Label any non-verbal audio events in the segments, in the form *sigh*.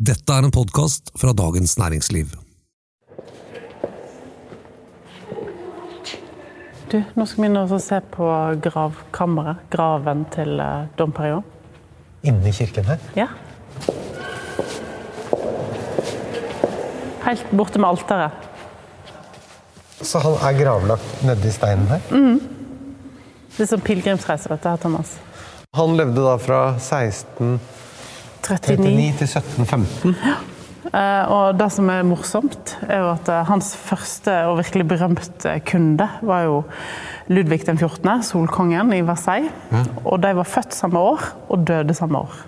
Dette er en podkast fra Dagens Næringsliv. Du, nå skal vi inn og se på gravkammeret. Graven til uh, Dom Perignon. Inni kirken her? Ja. Helt borte med alteret. Så han er gravlagt nedi steinen her? Det er sånn pilegrimsreise, dette her, Thomas. Han levde da fra 1639 39. til 1715. Ja. og det som er morsomt, er jo at eh, hans første og virkelig berømte kunde var jo Ludvig den 14., solkongen i Versailles. Og de var født samme år og døde samme år.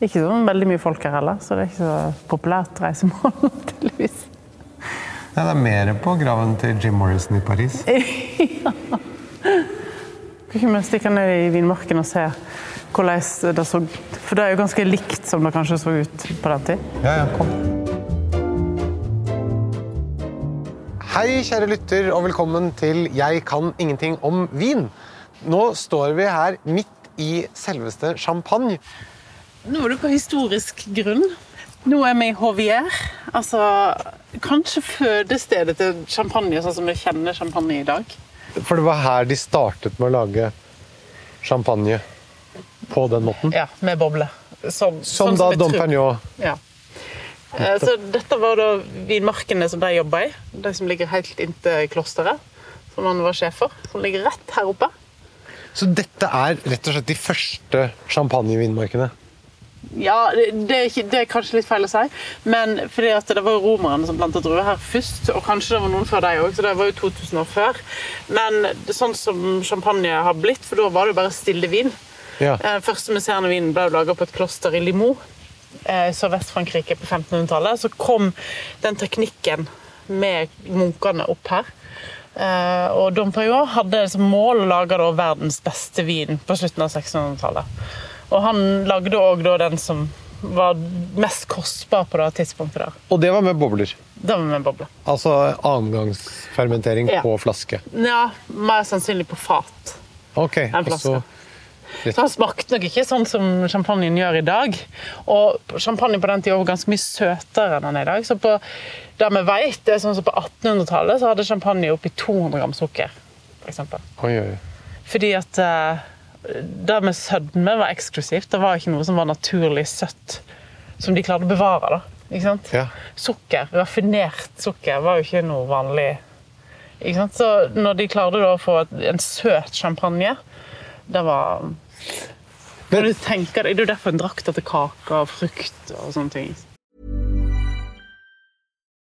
Ikke så veldig mye folk her heller, så det er ikke så populært reisemål, *laughs* tydeligvis. Ja, det er mer på graven til Jim Morrison i Paris. *laughs* Kan ikke vi stikke ned i vinmarken og se hvordan det så For det er jo ganske likt som det kanskje så ut på den tid. Ja, ja, kom. Hei, kjære lytter, og velkommen til Jeg kan ingenting om vin. Nå står vi her midt i selveste champagne. Nå er du på historisk grunn. Nå er vi i Hovier. Altså kanskje fødestedet til champagne, sånn som vi kjenner champagne i dag. For det var her de startet med å lage champagne på den måten. Ja, med boble. Som, Som som da Dom. Pernod Ja. Eh, Så dette var da vinmarkene som de jobba i. De som ligger helt inntil klosteret. Som han var sjef for. Som ligger rett her oppe. Så dette er rett og slett de første champagnevinmarkene? Ja, det, er ikke, det er kanskje litt feil å si, men fordi at det var romerne som planta druer her først, og kanskje det var noen før deg òg, så det var jo 2000 år før. Men det er sånn som champagne har blitt, for da var det jo bare stille vin. Ja. Eh, Første musserende vin ble laga på et kloster i Limoux, eh, Sørvest-Frankrike på 1500-tallet. Så kom den teknikken med munkene opp her. Eh, og Dom Perignon hadde som mål å lage da verdens beste vin på slutten av 1600-tallet. Og han lagde òg den som var mest kostbar på det tidspunktet. der. Og det var med bobler? Det var med bobler. Altså annengangsfermentering Ja. på flaske? Ja, mer sannsynlig på fat. Ok. enn flaske. så- han smakte nok ikke sånn som champagnen gjør i dag. Og champagne på den tida var ganske mye søtere enn den er i dag. Så på det vi vet, det er sånn som på 1800-tallet så hadde champagne oppi 200 gram sukker. For eksempel. Oi, oi. Fordi at eh, det med sødme var eksklusivt. Det var ikke noe som var naturlig søtt, som de klarte å bevare. da. Ikke sant? Ja. Sukker, raffinert sukker, var jo ikke noe vanlig. Ikke sant? Så når de klarte da å få en søt champagne, det var Når du tenker Det er jo derfor en drakk etter kake og frukt og sånne ting.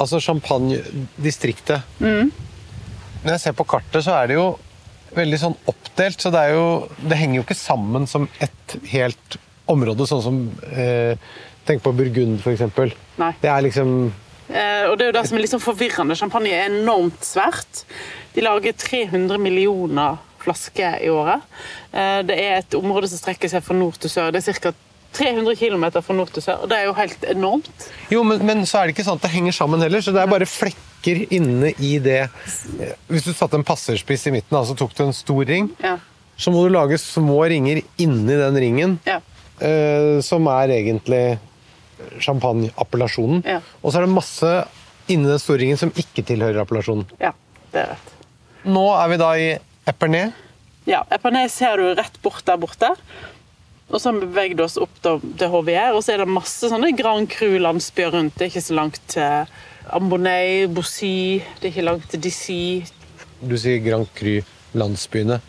Altså champagne-distriktet. Når jeg ser på kartet, så er det jo veldig sånn oppdelt. Så det, jo, det henger jo ikke sammen som et helt område, sånn som eh, Tenk på Burgund, f.eks. Det er liksom Eh, og det er jo det som er litt sånn forvirrende. Champagne er enormt svært. De lager 300 millioner flasker i året. Eh, det er et område som strekker seg fra nord til sør. Det er ca. 300 km fra nord til sør. Det er jo helt enormt. Jo, men, men så er det ikke sånn at det henger sammen heller. Så det er bare flekker inne i det Hvis du satte en passerspiss i midten, altså tok du en stor ring, Ja. så må du lage små ringer inni den ringen, Ja. eh, som er egentlig champagneappellasjonen. Ja. Og så er det masse inni den store ringen som ikke tilhører appellasjonen. ja, det er rett. Nå er vi da i Epernay. Ja, Epernay ser du rett bort der borte. Og så har vi beveget oss opp til HVR, og så er det masse sånne Grand Cru-landsbyer rundt. Det er ikke så langt til Ambonay, Bossy, det er ikke langt til Dissy. Du sier Grand Cru-landsbyene.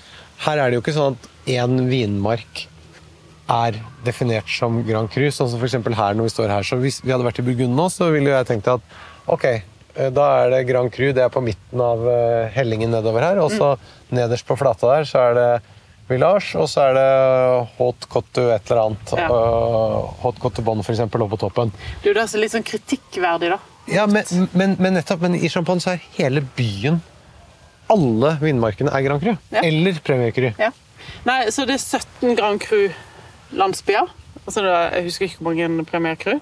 Her er det jo ikke sånn at én vinmark er definert som Grand Cru. Sånn som eksempel her når vi står her. Så hvis vi hadde vært i Burgund nå, så ville jeg tenkt at ok, eh, da er det Grand Cru. Det er på midten av eh, hellingen nedover her. Og så nederst på flata der så er det Village, og så er det Haute Cotto et eller annet. Ja. Uh, Haute Cotto for eksempel, oppe på toppen. Det er jo det er litt sånn kritikkverdig, da. Ja, men, men, men nettopp, men i Champagne så er hele byen Alle vinmarkene er Grand Cru. Ja. Eller Premier Cru. Ja. Nei, så det er 17 Grand Cru-landsbyer. Altså, jeg husker ikke hvor mange Premier Cru.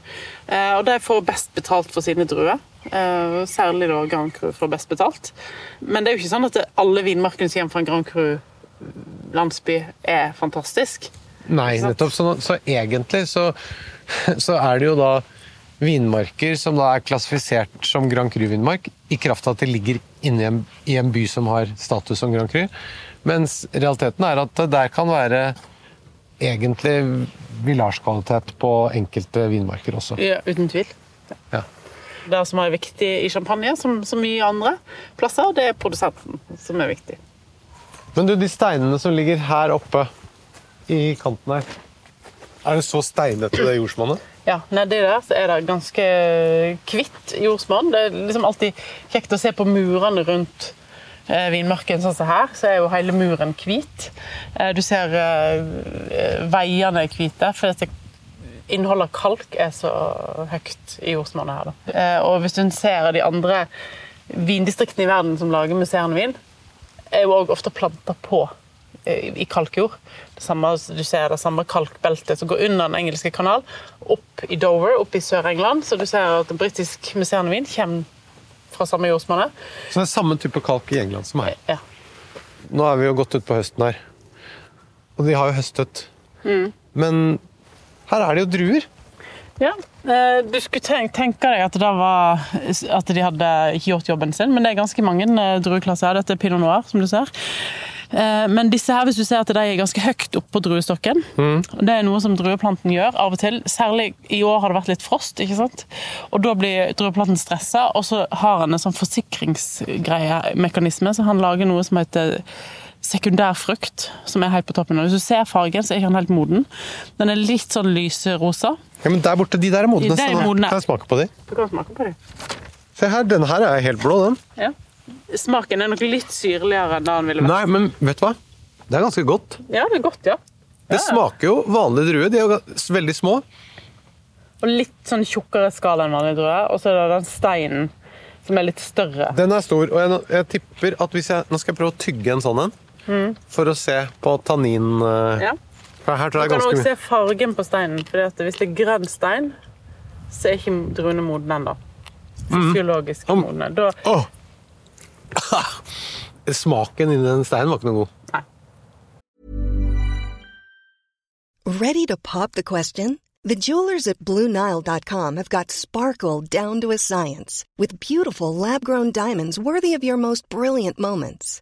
Eh, og de får best betalt for sine druer. Eh, særlig da Grand Cru får best betalt. Men det er jo ikke sånn at alle vinmarkene som kommer fra en Grand Cru-landsby, er fantastisk. Nei, nettopp. Så, så egentlig så, *laughs* så er det jo da vinmarker som da er klassifisert som Grand Cru-vinmark, i kraft av at det ligger inne i en, i en by som har status som Grand Cru. Mens realiteten er at det der kan være egentlig villasjkvalitet på enkelte vinmarker også. Ja, uten tvil. Ja. Det som er viktig i champagne, som så mye andre plasser, det er produsenten som er viktig. Men du, de steinene som ligger her oppe i kanten her, er det så steinete det jordsmonnet? Ja, Nedi der så er det ganske hvitt jordsmonn. Det er liksom alltid kjekt å se på murene rundt eh, vinmarken. Sånn som her, så er jo hele muren hvit. Eh, du ser eh, veiene er hvite. for dette Innholdet av kalk er så høyt i jordsmonnet her. Da. Eh, og hvis du ser de andre vindistriktene i verden som lager musserende vin, er jo også ofte planta på eh, i kalkjord. Det samme, du ser det samme kalkbeltet som går under Den engelske kanal, opp i Dover, opp i Sør-England. Så du ser at britisk museernevin kommer fra samme jordsmonne. Så det er samme type kalk i England som her. Ja. Nå er vi jo gått ut på høsten her, og de har jo høstet. Men her er det jo druer. Ja, eh, Du skulle tenke, tenke deg at, det var, at de hadde ikke gjort jobben sin, men det er ganske mange eh, drueklasser. Dette er pinot noir, som du ser. Eh, Men disse her, hvis du ser at de er ganske høyt oppå på druestokken, Mm. det er noe som drueplanten gjør av og til. Særlig i år har det vært litt frost, ikke sant? og da blir drueplanten stressa, og så har han en sånn forsikringsmekanisme, så han lager noe som heter sekundærfrukt, som er helt på toppen. Og hvis du ser fargen, så er ikke den helt moden. Den er litt sånn lyserosa. Ja, men der borte, de der er modne. De er modne. Kan jeg smake på de? Du kan smake på dem. Se her, denne her er helt blå, den. Ja. Smaken er nok litt syrligere enn det den ville vært. Nei, men vet du hva? Det er ganske godt. Ja, det er godt, ja. Det smaker jo vanlig drue. De er jo veldig små. Og litt sånn tjukkere skall enn vanlig, drue. Og så er det den steinen som er litt større. Den er stor, og jeg, jeg tipper at hvis jeg Nå skal jeg prøve å tygge en sånn en. For å se på tannin eh, Ja. For her tror Du jeg kan ganske også mye se fargen på steinen. For hvis det er grønn stein, så er ikke druene modne ennå. Fysiologisk mm. modne. Da, Oh. *laughs* Smaken inni den steinen var ikke noe god. Nei. Ready to pop the question? The jewelers at BlueNile.com have got sparkle down to a science with beautiful lab grown diamonds worthy of your most brilliant moments.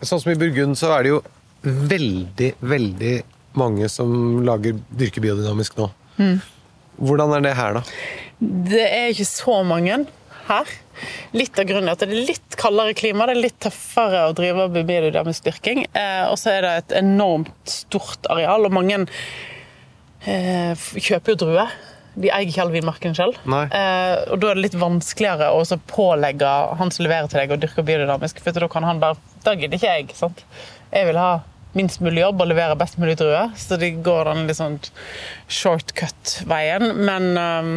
Sånn som i Burgund så er det jo veldig, veldig mange som lager dyrker biodynamisk nå. Hvordan er det her, da? det er ikke så mange her. Litt av grunnen er at det er litt kaldere klima. Det er litt tøffere å drive med biodynamisk dyrking. Eh, og så er det et enormt stort areal, og mange eh, kjøper jo druer. De eier ikke all vinmarken selv. Eh, og da er det litt vanskeligere å pålegge han som leverer til deg, å dyrke biodynamisk. For da kan han bare Da gidder ikke jeg. sant? Jeg vil ha minst mulig jobb og levere best mulig druer. Så de går den litt sånn shortcut-veien. Men um,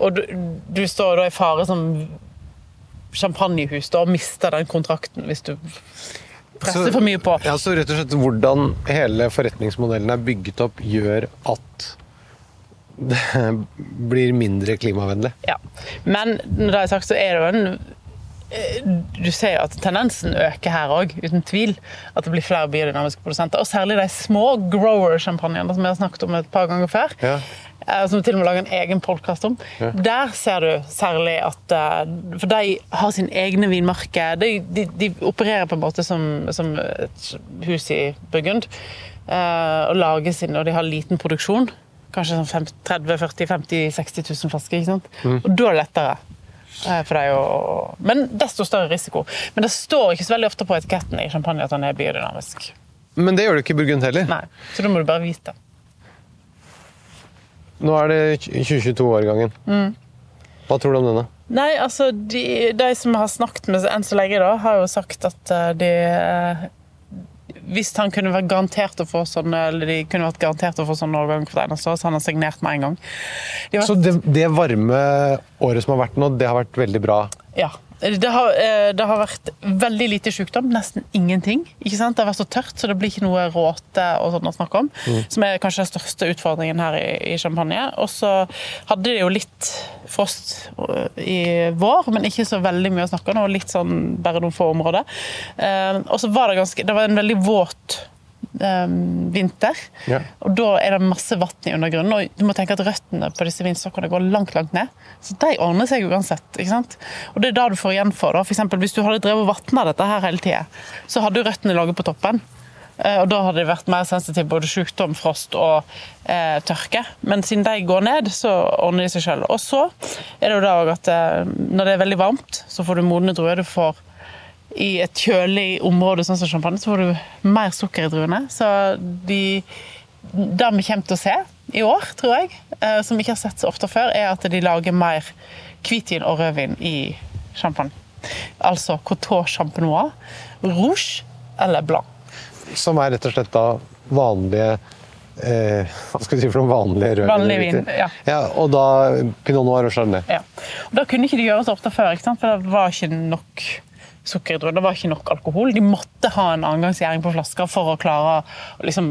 Og du, du står da i fare som champagnehus da, og mister den kontrakten hvis du presser for mye på. Ja, så rett og slett Hvordan hele forretningsmodellen er bygget opp, gjør at det *laughs* blir mindre klimavennlig. Ja. Men når det er sagt, så er det jo en eh, du ser jo at tendensen øker her òg, uten tvil. At det blir flere biodynamiske produsenter. Og særlig de små grower-sjampanjene som vi har snakket om et par ganger før. Ja. eh, Som vi til og med lager en egen podkast om. Der ser du særlig at eh, For de har sin egne vinmarker. De, de, de opererer på en måte som, som et hus i Burgund. Og lager sin, og de har liten produksjon. Kanskje sånn fem- 30 40 50 60 000 flasker. ikke sant? Og da er det lettere. Eh, For deg å men desto større risiko. Men det står ikke så veldig ofte på etiketten i champagne at den er biodynamisk. Men det gjør det ikke i Burgund heller. Nei, Så da må du bare vite. Nå er det 2022-årgangen. Mm. Hva tror du om denne? Nei, altså de, de som har snakket med enn så lenge, da, har jo sagt at eh, de eh, Hvis han kunne vært garantert å få sånn eller de kunne vært garantert å få sånn årgang hvert eneste år, så han signert med en gang. De har Så det, det varme året som har vært nå, det har vært veldig bra. Ja. Det har, eh, det har vært veldig lite sykdom, nesten ingenting. Det har vært så tørt, så det blir ikke noe råte og sånn å snakke om. Som er kanskje den største utfordringen her i, i Champagne. Og så hadde de jo litt frost eh, i vår, men ikke så veldig mye å snakke om. Og litt sånn bare noen få områder. Eh, og så var det ganske Det var en veldig våt vinter. Ja. Og da er det masse vann i undergrunnen. Og du må tenke at røttene på disse vinstokkene går langt langt ned. Så de ordner seg uansett. ikke sant? Og det er da du får igjen for. da. For eksempel, hvis du hadde drevet og vatna dette her hele tida, så hadde jo røttene ligget på toppen. Eh, Og da hadde de vært mer sensitive både sykdom, frost og eh, tørke. Men siden de går ned, så ordner de seg sjøl. Og så er det jo da òg at eh, når det er veldig varmt, så får du modne druer. Du får i et kjølig område sånn som champagne, så får du mer sukker i druene. Så de, det vi kommer til å se i år, tror jeg, eh, som vi ikke har sett så ofte før, er at de lager mer hvitvin og rødvin i champagne. Altså Coteau Champenois, Rouge eller Blanc. Som er rett og slett da vanlige eh, Hva skal vi si for noen vanlige rødvin? Vanlig vin, ja. Og da pinot noir og chardonnay. Ja. Og Da kunne ikke de gjøre så ofte før, for det var ikke nok sukker i druen. Det var ikke nok alkohol. De måtte ha en annengangsgjæring på flasker for å klare å liksom,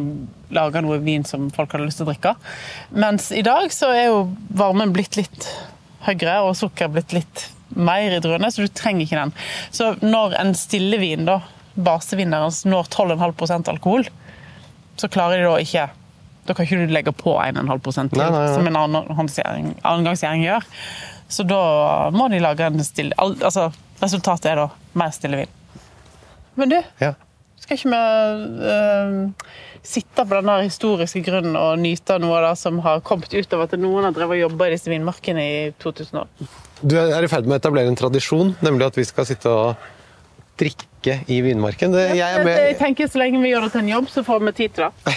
lage noe vin som folk hadde lyst til å drikke. Mens i dag så er jo varmen blitt litt høyere, og sukker blitt litt mer i druene, så du trenger ikke den. Så når en stillevin, da, basevin deres, når 12,5 alkohol, så klarer de da ikke Da kan ikke du legge på 1,5 til, Nei, nei, nei. som en annengangsgjæring gjør. Så da må de lage en stille al- Altså, resultatet er da mer stille vin. Men du, Ja. skal ikke vi uh, sitte på denne historiske grunnen og nyte av noe av det som har kommet ut av at noen har drevet og jobba i disse vinmarkene i 2000 år? Du er i ferd med å etablere en tradisjon, nemlig at vi skal sitte og drikke i vinmarken. Det, jeg, er med, jeg tenker Så lenge vi gjør det til en jobb, så får vi tid til det.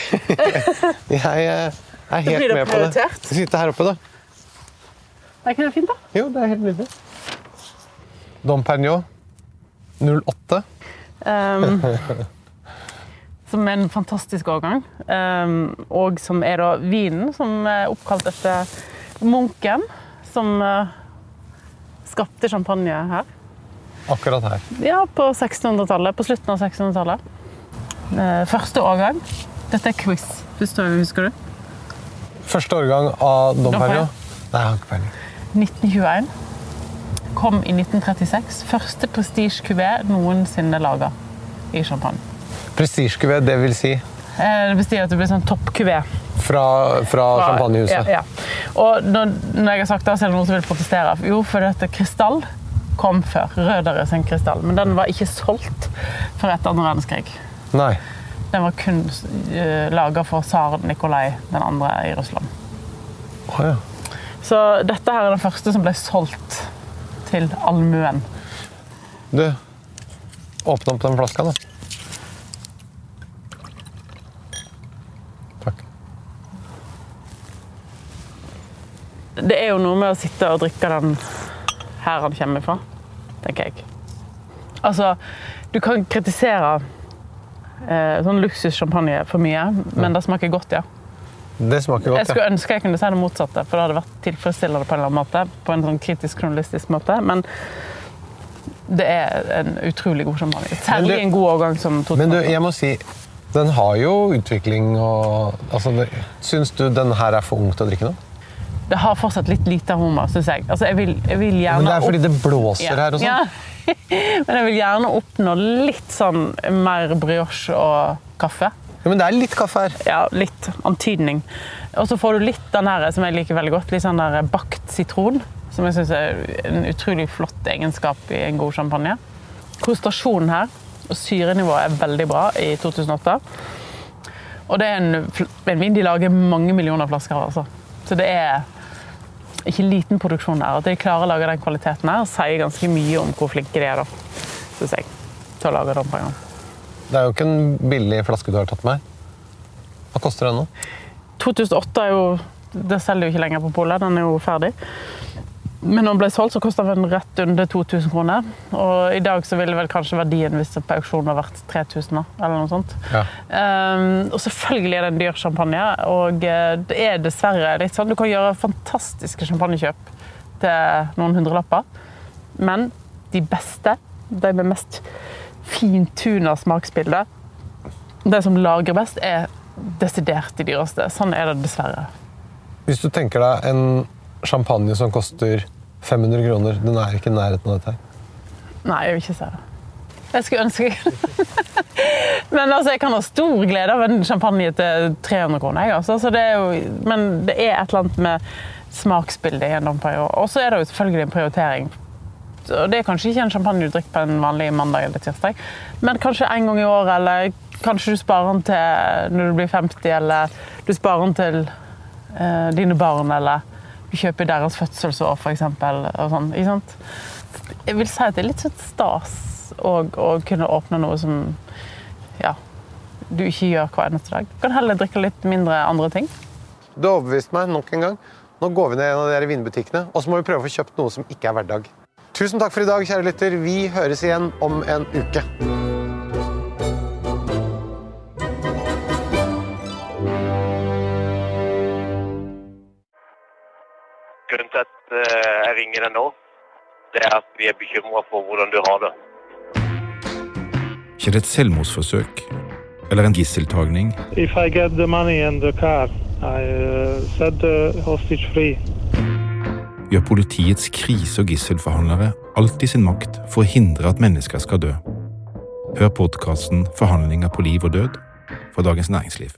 *laughs* jeg eh, er helt med på det. Sitte her oppe, da. Er ikke det fint, da? Jo, det er helt nydelig. Dom Pernod 08. Um, som er en fantastisk årgang. Um, og som er da vinen som er oppkalt etter munken som uh, skapte champagne her. Akkurat her. Ja, på 1600-tallet. På slutten av 1600-tallet. Uh, første årgang. Dette er quiz. Første årgang, husker du? Første årgang av Dom Dom Pernod. Nei, jeg har ikke peiling. 1921. Kom i 1936. Første prestige-kuvé noensinne laga i champagne. Prestisjekuvé, det vil si Eh, Det betyr at det blir sånn toppkuvé. fra, fra champagnehuset. Ja, ja. Og når, når jeg har sagt det, så er det noen som vil protestere. Jo, for dette krystall kom før. Rødere sin krystall. Men den var ikke solgt før etter andre verdenskrig. Nei. Den var kun uh, laga for tsar Nikolai den andre i Russland. Oh, ja. Så dette her er den første som ble solgt til allmuen. Du, åpne opp den flaska, da. Takk. det er jo noe med å sitte og drikke den her han kommer fra, tenker jeg. Altså, du kan kritisere eh, sånn luksussjampanje for mye, men det smaker godt, ja. Det smaker Jeg skulle ønske jeg kunne si det motsatte, for det hadde vært tilfredsstillende på en eller annen måte. På en sånn kritisk journalistisk måte. Men det er en utrolig god champagne. Særlig en god årgang som 2008. Men du, jeg må si, den har jo utvikling og altså, Syns du den her er for ung til å drikke nå? Det har fortsatt litt lite hummer, syns jeg. Altså, jeg, vil, jeg vil gjerne Men det er fordi det blåser her og sånn. Ja. *laughs* Men jeg vil gjerne oppnå litt sånn mer brioche og kaffe. Ja, men det er litt kaffe her. Ja, litt antydning. Og så får du litt den her som jeg liker veldig godt, litt sånn der bakt sitron. Som jeg syns er en utrolig flott egenskap i en god champagne. Konsentrasjonen her og syrenivået er veldig bra i 2008. Og det er en, en vin de lager mange millioner flasker av. Altså. Så det er ikke liten produksjon der. At de klarer å lage den kvaliteten her, sier ganske mye om hvor flinke de er, da. Syns jeg. Til å lage den på en gang. Det er jo ikke en billig flaske du har tatt med her. Hva koster den nå? 2008 er jo Det selger jo ikke lenger på polet, den er jo ferdig. Men når den ble solgt, så kosta den rett under 2000 kroner. Og i dag så ville vel kanskje verdien hvis det på auksjonen har vært 3000, da, eller noe sånt. Ja. Um, og selvfølgelig er det en dyr champagne, og eh, det er dessverre litt sånn Du kan gjøre fantastiske champagnekjøp til noen hundrelapper, men de beste, de med mest fintuna smaksbilde, Det som lagrer best, er desidert de dyreste. Sånn er det dessverre. Hvis du tenker deg en champagne som koster 500 kroner, den er ikke i nærheten av dette her. Nei, jeg vil ikke si det. Jeg skulle ønske *laughs* Men altså, jeg kan ha stor glede av en champagne til 300 kroner. Jeg, altså. så det jo, men det er et eller annet med smaksbildet i en domperiode. Og så er det jo selvfølgelig en prioritering. Og det er kanskje ikke en champagne du drikker på en vanlig mandag eller tirsdag, men kanskje en gang i året, eller kanskje du sparer den til når du blir 50, eller du sparer den til eh, dine barn, eller du kjøper deres fødselsår, f.eks. Sånn, ikke sant? Jeg vil si at det er litt sånn stas å kunne åpne noe som ja, du ikke gjør hver eneste dag. Du kan heller drikke litt mindre andre ting. Du har overbevist meg nok en gang. Nå går vi ned i en av de vinbutikkene, og så må vi prøve å få kjøpt noe som ikke er hverdag. Tusen takk for i dag, kjære lytter. Vi høres igjen om en uke. Grunnen til at eh, jeg ringer deg nå, det er at vi er bekymra for hvordan du har det. Ikke det et selvmordsforsøk eller en gisseltagning? If I get the money and the car, I uh, set the hostage free. Gjør politiets krise- og gisselforhandlere alt i sin makt for å hindre at mennesker skal dø? Hør på liv og død fra Dagens Næringsliv.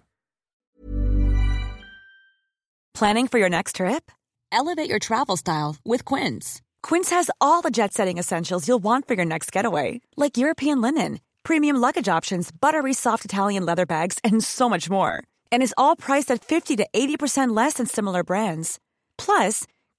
Planning for your next trip? Elevate your travel style with Quince. Quince has all the jet setting essentials you'll want for your next getaway, like European linen, premium luggage options, buttery soft Italian leather bags, and so much more. And is all priced at 50 to 80% less than similar brands. Plus,